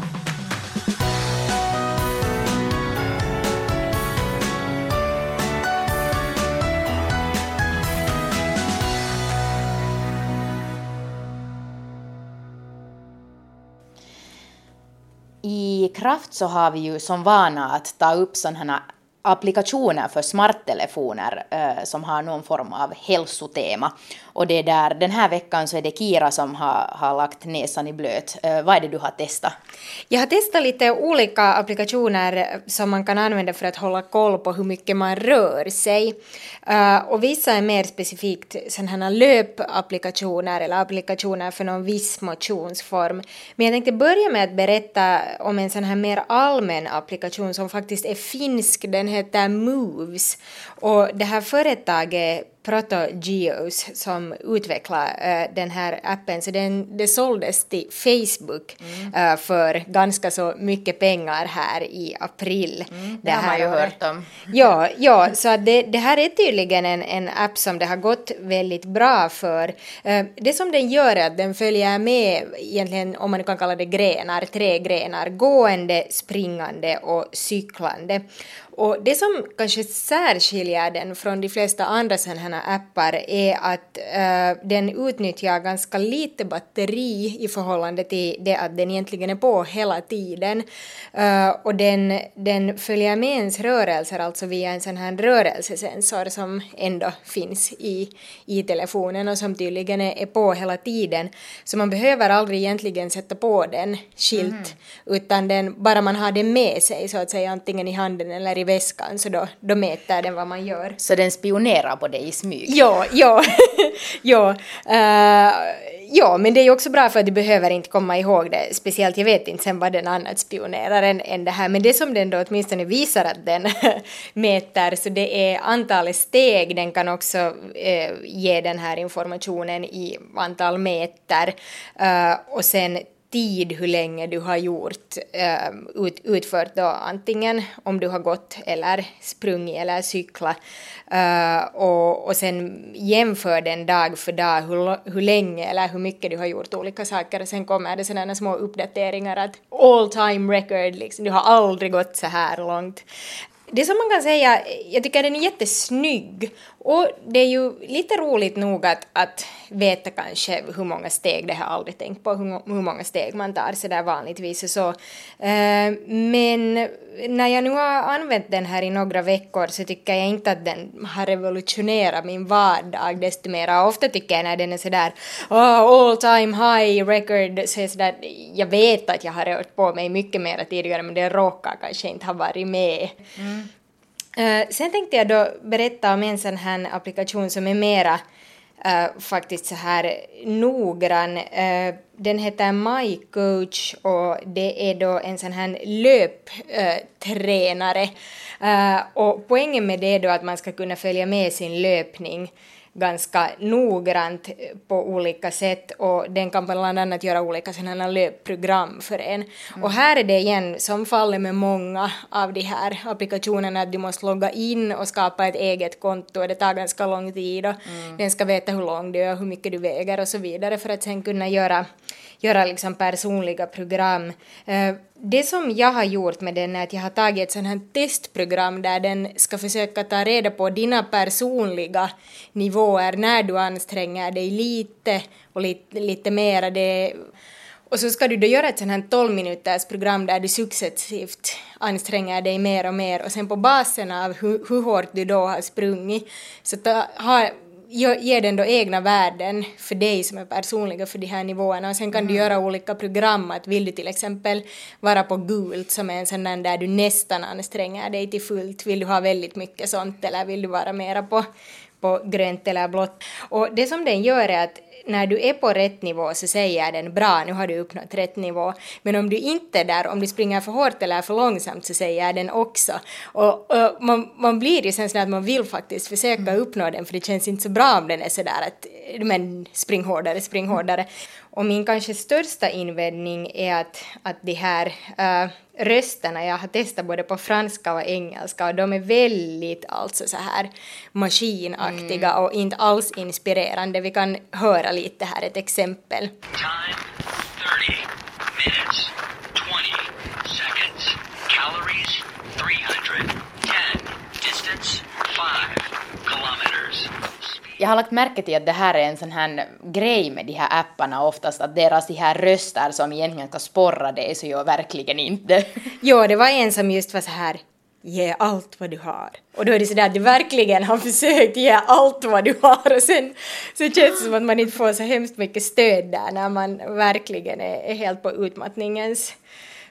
I Kraft så har vi ju som vana att ta upp sådana applikationer för smarttelefoner eh, som har någon form av hälsotema. Och det där, den här veckan så är det Kira som har, har lagt näsan i blöt. Eh, vad är det du har testat? Jag har testat lite olika applikationer eh, som man kan använda för att hålla koll på hur mycket man rör sig. Uh, och vissa är mer specifikt sådana löpapplikationer eller applikationer för någon viss motionsform. Men jag tänkte börja med att berätta om en sån här mer allmän applikation som faktiskt är finsk. Den heter Moves. Och det här företaget Protogeos som utvecklar uh, den här appen, så den, det såldes till Facebook mm. uh, för ganska så mycket pengar här i april. Mm, det, det har man ju hört om. Ja, ja så det, det här är tydligen en, en app som det har gått väldigt bra för. Uh, det som den gör är att den följer med egentligen, om man kan kalla det grenar, tre grenar, gående, springande och cyklande. Och det som kanske särskiljer den från de flesta andra sådana här appar är att uh, den utnyttjar ganska lite batteri i förhållande till det att den egentligen är på hela tiden. Uh, och den, den följer med ens rörelser alltså via en sån här rörelsesensor som ändå finns i, i telefonen och som tydligen är, är på hela tiden. Så man behöver aldrig egentligen sätta på den skilt mm. utan den, bara man har den med sig så att säga antingen i handen eller i väskan så då, då mäter den vad man gör. Så den spionerar på dig i smyg? Ja, ja, ja. Uh, ja, men det är ju också bra för att du behöver inte komma ihåg det. Speciellt, jag vet inte sen vad den annat spionerar än, än det här, men det som den då åtminstone visar att den mäter, så det är antalet steg, den kan också eh, ge den här informationen i antal meter. Uh, och sen tid hur länge du har gjort, ehm, ut, utfört då. Antingen om du har gått eller sprungit eller cyklat eh, och, och sen jämför den dag för dag hur, hur länge eller hur mycket du har gjort olika saker. Och sen kommer det sådana små uppdateringar att all time record, liksom, du har aldrig gått så här långt det som man kan säga, jag tycker den är jättesnygg och det är ju lite roligt nog att, att veta kanske hur många steg, det har jag aldrig tänkt på, hur, hur många steg man tar sådär vanligtvis och så. Uh, men när jag nu har använt den här i några veckor så tycker jag inte att den har revolutionerat min vardag desto mer. Ofta tycker jag när den är sådär oh, all time high record, så är sådär, jag vet att jag har rört på mig mycket mer tidigare men det råkar kanske inte ha varit med. Mm. Uh, sen tänkte jag då berätta om en sån här applikation som är mera uh, faktiskt så här noggrann. Uh, den heter My Coach och det är då en sån här löptränare. och poängen med det är då att man ska kunna följa med sin löpning ganska noggrant på olika sätt och den kan bland annat göra olika sådana löpprogram för en. Mm. Och här är det igen, som fallet med många av de här applikationerna, att du måste logga in och skapa ett eget konto och det tar ganska lång tid och mm. den ska veta hur lång du är och hur mycket du väger och så vidare för att sen kunna göra göra liksom personliga program. Eh, det som jag har gjort med den är att jag har tagit ett sånt här testprogram där den ska försöka ta reda på dina personliga nivåer när du anstränger dig lite och lite, lite mera. Det, och så ska du då göra ett sånt här 12 minuters program där du successivt anstränger dig mer och mer och sen på basen av hur, hur hårt du då har sprungit så ta, ha, ger den då egna värden för dig som är personliga för de här nivåerna och sen kan mm. du göra olika program att vill du till exempel vara på gult som är en sån där där du nästan anstränger dig till fullt, vill du ha väldigt mycket sånt eller vill du vara mera på på grönt eller blått. Och det som den gör är att när du är på rätt nivå så säger den bra, nu har du uppnått rätt nivå. Men om du inte är där, om du springer för hårt eller för långsamt så säger den också. Och, och man, man blir ju sen sådär att man vill faktiskt försöka mm. uppnå den för det känns inte så bra om den är sådär att men spring hårdare, spring hårdare. Och min kanske största invändning är att, att de här uh, rösterna, jag har testat både på franska och engelska och de är väldigt alltså så här maskinaktiga mm. och inte alls inspirerande. Vi kan höra lite här ett exempel. Time 30 minutes jag har lagt märke till att det här är en sån här grej med de här apparna oftast, att deras de här röster som egentligen ska sporra dig så gör verkligen inte. jo, det var en som just var så här ge allt vad du har. Och då är det sådär att du verkligen har försökt ge allt vad du har och sen så känns det som att man inte får så hemskt mycket stöd där när man verkligen är, är helt på utmattningens,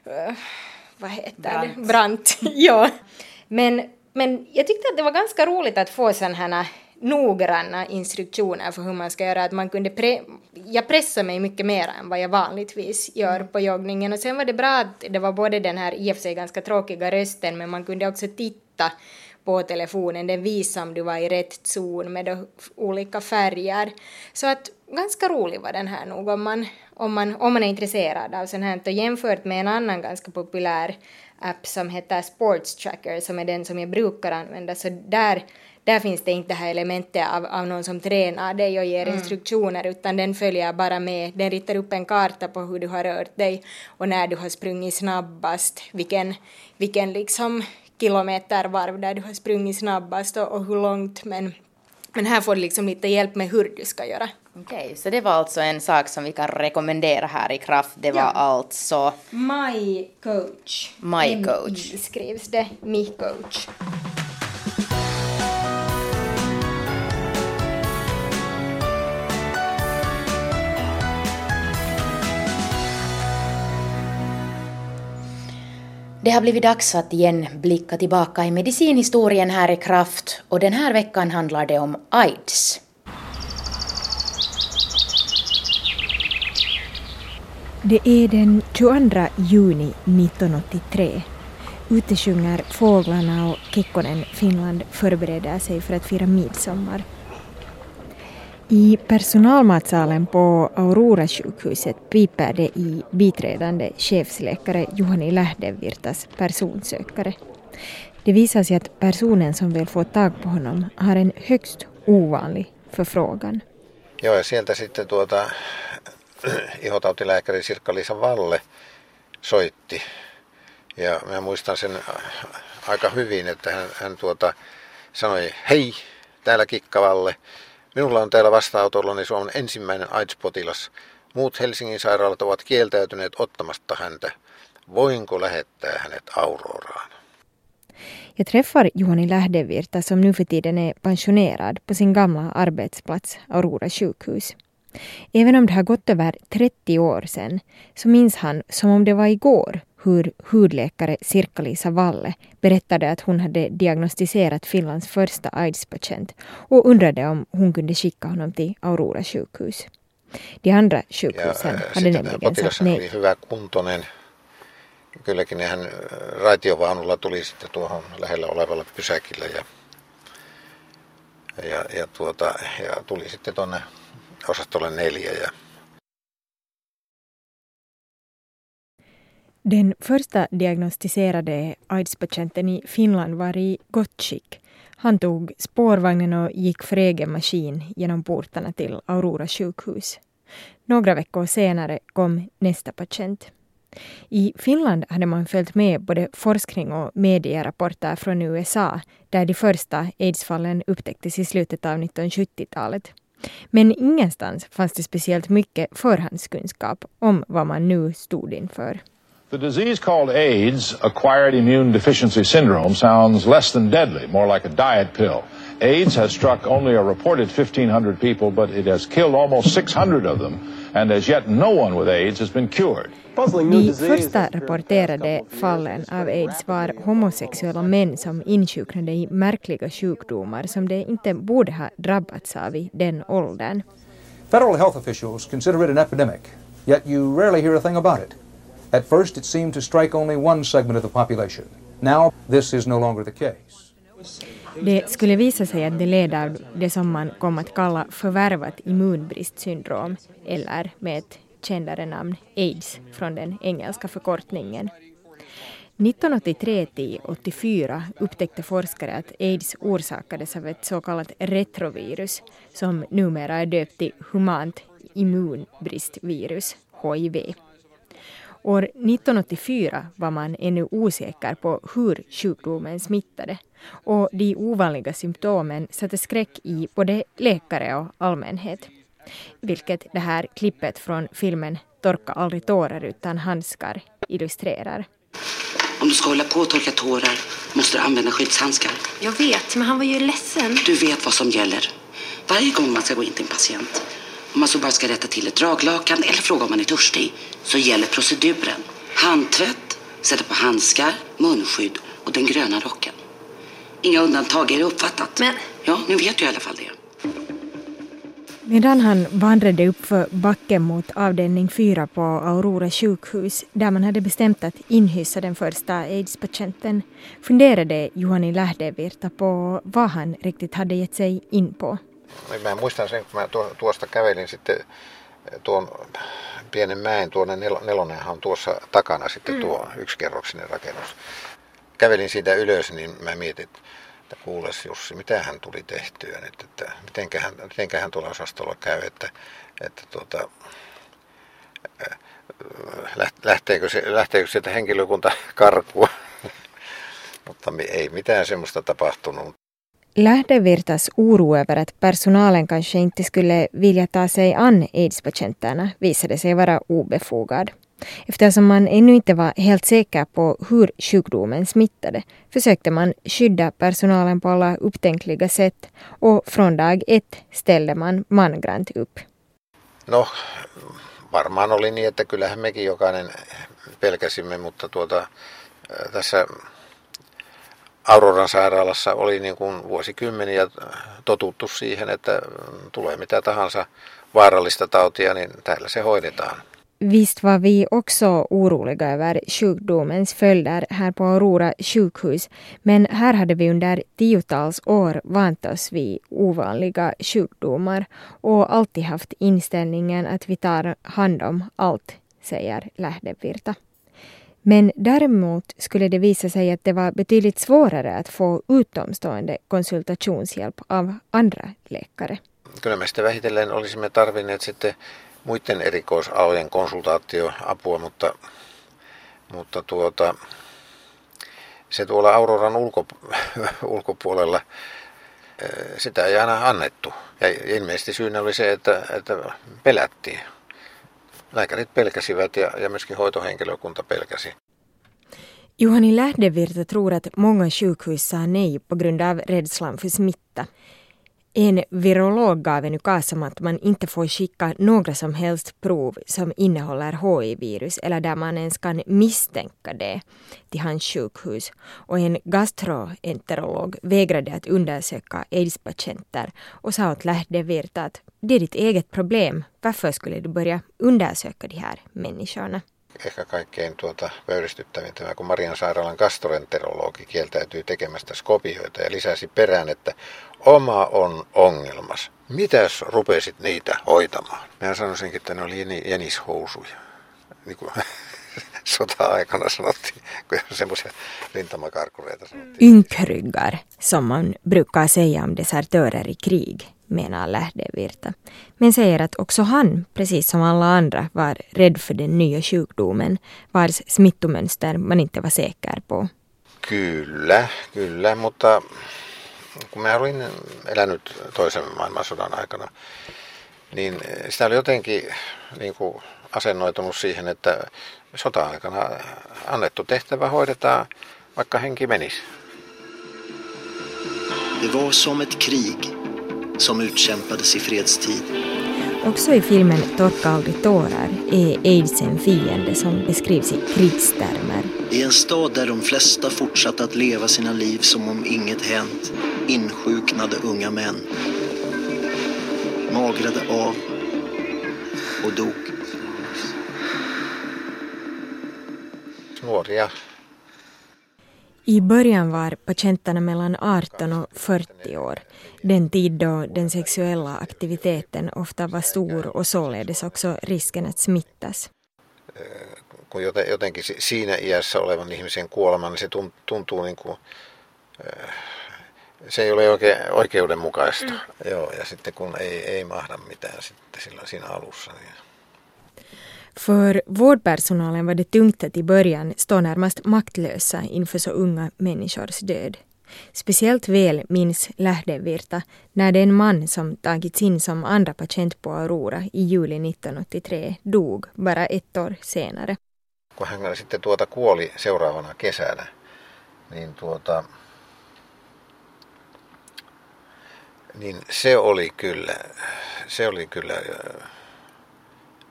uh, vad heter Brant. det, brant. ja. Men, men jag tyckte att det var ganska roligt att få sådana här noggranna instruktioner för hur man ska göra. Att man kunde pre jag pressade mig mycket mer än vad jag vanligtvis gör mm. på joggningen. Och sen var det bra att det var både den här i och för sig ganska tråkiga rösten men man kunde också titta på telefonen. Den visade om du var i rätt zon med olika färger. Så att ganska rolig var den här nog om man, om man, om man är intresserad av sånt här. Och jämfört med en annan ganska populär app som heter Sports Tracker som är den som jag brukar använda så där där finns det inte det här elementet av, av någon som tränar dig och ger mm. instruktioner utan den följer bara med, den ritar upp en karta på hur du har rört dig och när du har sprungit snabbast, vilken, vilken liksom kilometervarv där du har sprungit snabbast och, och hur långt men, men här får du liksom lite hjälp med hur du ska göra. Okej, okay, så det var alltså en sak som vi kan rekommendera här i kraft. Det var ja. alltså... My coach. My coach. skrivs det. My coach. Det har blivit dags att igen blicka tillbaka i medicinhistorien här i Kraft och den här veckan handlar det om AIDS. Det är den 22 juni 1983. Ute sjunger fåglarna och Kekkonen Finland förbereder sig för att fira midsommar. I personalmatsalen på Aurora sjukhuset piper det i biträdande chefsläkare Juhani Lähdevirtas personsökare. Det visar sig att personen som vill få tag på honom har en högst ovanlig förfrågan. Joo, ja sieltä sitten tuota, ihotautilääkäri Sirkka-Liisa Valle soitti. Ja mä muistan sen aika hyvin, että hän, hän tuota, sanoi, hei, täällä Kikkavalle, Minulla on täällä vastaanotollani Suomen ensimmäinen AIDS-potilas. Muut Helsingin sairaalat ovat kieltäytyneet ottamasta häntä. Voinko lähettää hänet Auroraan? Jag träffar Juhani Lähdevirta som nu för tiden är pensionerad på sin gamla arbetsplats Aurora sjukhus. Även om det har gått över 30 år sedan så minns han som om det var igår hur hudläkare Sirkka-Lisa Valle berättade att hon hade diagnostiserat Finlands första AIDS-patient och undrade om hon kunde skicka honom till Aurora sjukhus. De andra sjukhusen ja, hade nämligen sagt nej. Hyvä kuntoinen. Kylläkin hän raitiovaunulla tuli sitten tuohon lähellä olevalle pysäkille ja, ja, ja, tuota, ja tuli sitten tuonne osastolle neljä ja Den första diagnostiserade AIDS-patienten i Finland var i gott skick. Han tog spårvagnen och gick för egen maskin genom portarna till Aurora sjukhus. Några veckor senare kom nästa patient. I Finland hade man följt med både forskning och medierapporter från USA där de första aidsfallen upptäcktes i slutet av 1970-talet. Men ingenstans fanns det speciellt mycket förhandskunskap om vad man nu stod inför. The disease called AIDS, acquired immune deficiency syndrome, sounds less than deadly, more like a diet pill. AIDS has struck only a reported 1,500 people, but it has killed almost 600 of them, and as yet no one with AIDS has been cured. De första rapporterade fallen av aids var homosexuella män som insjuknade i märkliga sjukdomar som de inte borde ha drabbats av i den åldern. Federal health officials consider it an epidemic, yet you rarely hear a thing about it. At first it seemed to strike only one segment of the population. Now this is no longer the case. Det skulle visa sig att det led av det som man kom att kalla förvärvat immunbristsyndrom eller med ett kändare namn AIDS från den engelska förkortningen. 1983 till 84 upptäckte forskare att aids orsakades av ett så kallat retrovirus som numera är döpt till humant immunbristvirus, HIV. År 1984 var man ännu osäker på hur sjukdomen smittade och de ovanliga symptomen satte skräck i både läkare och allmänhet. Vilket det här klippet från filmen Torka aldrig tårar utan handskar illustrerar. Om du ska hålla på och torka tårar måste du använda skyddshandskar. Jag vet, men han var ju ledsen. Du vet vad som gäller. Varje gång man ska gå in till en patient om man så bara ska rätta till ett draglakan eller fråga om man är törstig så gäller proceduren. Handtvätt, sätta på handskar, munskydd och den gröna rocken. Inga undantag, är det uppfattat? Men... Ja, nu vet du i alla fall det. Medan han vandrade upp för backen mot avdelning 4 på Aurora sjukhus, där man hade bestämt att inhysa den första aids-patienten, funderade Juhani Lähdevirta på vad han riktigt hade gett sig in på. Mä muistan sen, kun mä tuosta kävelin sitten eh, tuon pienen mäen, tuonne nel, nelonenhan on tuossa takana sitten tuo mm. yksikerroksinen rakennus. Kävelin siitä ylös, niin mä mietin, että kuules Jussi, mitä hän tuli tehtyä nyt, että mitenköhän, mitenköhän tuolla osastolla käy, että, että tuota, lähteekö, se, lähteekö sieltä henkilökunta karkua. Mutta ei mitään semmoista tapahtunut. Lähdevirtas oro över att personalen inte skulle vilja ta sig an aidspatienterna visade sig vara obefogad. Eftersom man ännu inte var helt säker på hur sjukdomen smittade försökte man skydda personalen på alla upptänkliga sätt och från dag ett ställde man mangrant upp. No, varmaan oli niin, että kyllähän mekin jokainen pelkäsimme, mutta tuota, tässä Auroran sairaalassa oli niin kuin vuosikymmeniä totuttu siihen, että tulee mitä tahansa vaarallista tautia, niin täällä se hoidetaan. Visst var vi också oroliga över sjukdomens följder här på Aurora sjukhus, men här hade vi under tiotals år vant oss vid ovanliga sjukdomar och alltid haft inställningen att vi tar hand om allt, säger Lähdevirta. Men däremot skulle det visa sig att det var betydligt svårare att få utomstående konsultationshjälp av andra läkare. Kyllä me sitten vähitellen olisimme tarvinneet sitten muiden erikoisalojen konsultaatioapua, mutta, mutta tuota, se tuolla Auroran ulko, ulkopuolella, eh, sitä ei aina annettu. Ja ilmeisesti syynä oli se, että, että pelättiin. Lääkärit pelkäsivät ja, ja myöskin hoitohenkilökunta pelkäsi. Juhani Lähdevirta tror att många sjukhus sa nej på grund av rädslan för smitta. En virolog gav en ukas om att man inte får skicka några som helst prov som innehåller HIV-virus eller där man ens kan misstänka det till hans sjukhus. Och en gastroenterolog vägrade att undersöka aidspatienter och sa åt Lähdevirta att det är ditt eget problem. Varför skulle du börja undersöka de här människorna? ehkä kaikkein tuota pöyristyttävintä, kun Marian sairaalan gastroenterologi kieltäytyi tekemästä skopioita ja lisäsi perään, että oma on ongelmas. Mitäs rupesit niitä hoitamaan? Mä sanoisinkin, että ne oli jänishousuja. Niin kuin sota-aikana sanottiin, kun semmoisia rintamakarkureita sanottiin. Ynkryggar, som man brukar säga om desertörer i krig menar Lähdevirta, men säger att också han, precis som alla andra, var rädd för den nya sjukdomen, vars smittomönster man inte var säker på. Kyllä, kyllä, mutta kun mä olin elänyt toisen maailmansodan aikana, niin sitä oli jotenkin niin kuin asennoitunut siihen, että sota-aikana annettu tehtävä hoidetaan, vaikka henki menisi. Det var som ett krig som utkämpades i fredstid. Också i filmen Torka aldrig tårar är aids en fiende som beskrivs i krigstermer. I en stad där de flesta fortsatte att leva sina liv som om inget hänt insjuknade unga män. Magrade av och dog. Nuoria i början var patienterna mellan 18 och 40 år, den tid då den sexuella aktiviteten ofta var stor och således också risken att smittas. Kun jotenkin siinä iässä olevan ihmisen kuolema, niin se tuntuu niin kuin, se ei ole oikein oikeudenmukaista. Mm. Joo, ja sitten kun ei, ei mahda mitään sitten siinä alussa, niin För vårdpersonalen var det tungt att i början stå närmast maktlösa inför så unga människors död. Speciellt väl minns Lähdevirta när den man som tagits in som andra patient på Aurora i juli 1983 dog bara ett år senare. Kun hän sitten tuota kuoli seuraavana kesänä, niin, tuota, niin se oli kyllä, se oli kyllä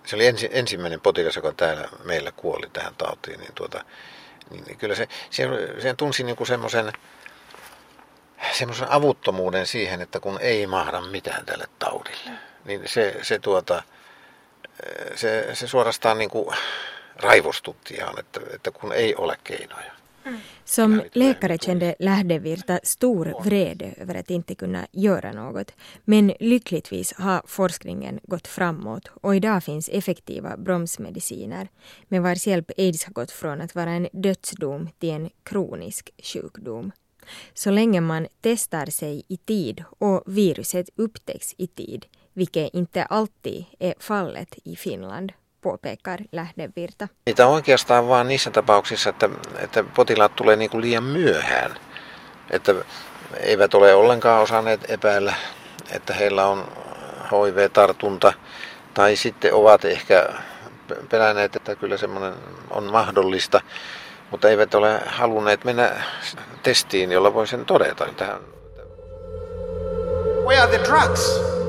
se oli ensi, ensimmäinen potilas, joka täällä meillä kuoli tähän tautiin, niin, tuota, niin, niin kyllä se, se, se tunsi niin semmoisen, semmoisen avuttomuuden siihen, että kun ei mahda mitään tälle taudille, niin se, se, tuota, se, se suorastaan niin kuin raivostutti ihan, että, että kun ei ole keinoja. Som läkare kände Lähdevirta stor vrede över att inte kunna göra något. Men lyckligtvis har forskningen gått framåt och idag finns effektiva bromsmediciner med vars hjälp aids har gått från att vara en dödsdom till en kronisk sjukdom. Så länge man testar sig i tid och viruset upptäcks i tid, vilket inte alltid är fallet i Finland. Påpekar Lähdevirta. Niitä on oikeastaan vaan niissä tapauksissa, että, että potilaat tulee niin kuin liian myöhään. Että eivät ole ollenkaan osanneet epäillä, että heillä on HIV-tartunta. Tai sitten ovat ehkä pelänneet, että kyllä semmoinen on mahdollista, mutta eivät ole halunneet mennä testiin, jolla voi sen todeta. Tähän. Where are the drugs?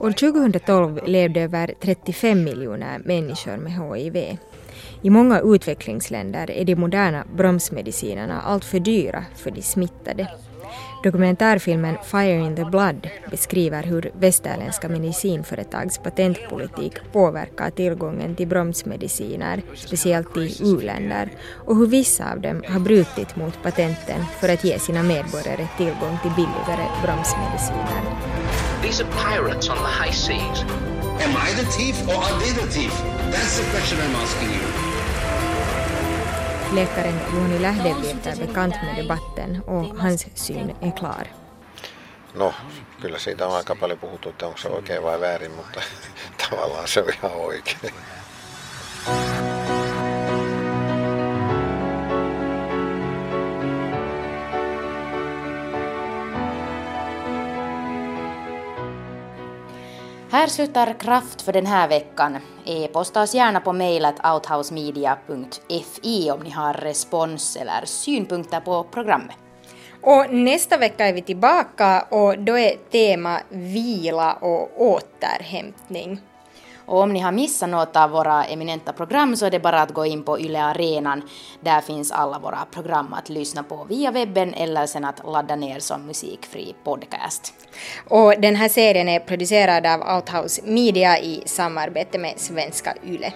År 2012 levde över 35 miljoner människor med HIV. I många utvecklingsländer är de moderna bromsmedicinerna alltför dyra för de smittade. Dokumentärfilmen Fire in the Blood beskriver hur västerländska medicinföretags patentpolitik påverkar tillgången till bromsmediciner, speciellt i u-länder, och hur vissa av dem har brutit mot patenten för att ge sina medborgare tillgång till billigare bromsmediciner. These are pirates on the high seas. Am I the thief or are they the thief? That's the question I'm asking you. Läkaren Joni Lähdevirta är bekant med debatten och hans syn är klar. No, kyllä siitä on aika paljon puhuttu, että onko se oikein vai väärin, mutta tavallaan se on ihan oikein. Här slutar Kraft för den här veckan. E-posta oss gärna på mejlet outhousemedia.fi om ni har respons eller synpunkter på programmet. Och nästa vecka är vi tillbaka och då är tema vila och återhämtning. Och om ni har missat något av våra eminenta program så är det bara att gå in på Yle Arenan. Där finns alla våra program att lyssna på via webben eller sen att ladda ner som musikfri podcast. Och den här serien är producerad av Outhouse Media i samarbete med svenska Yle.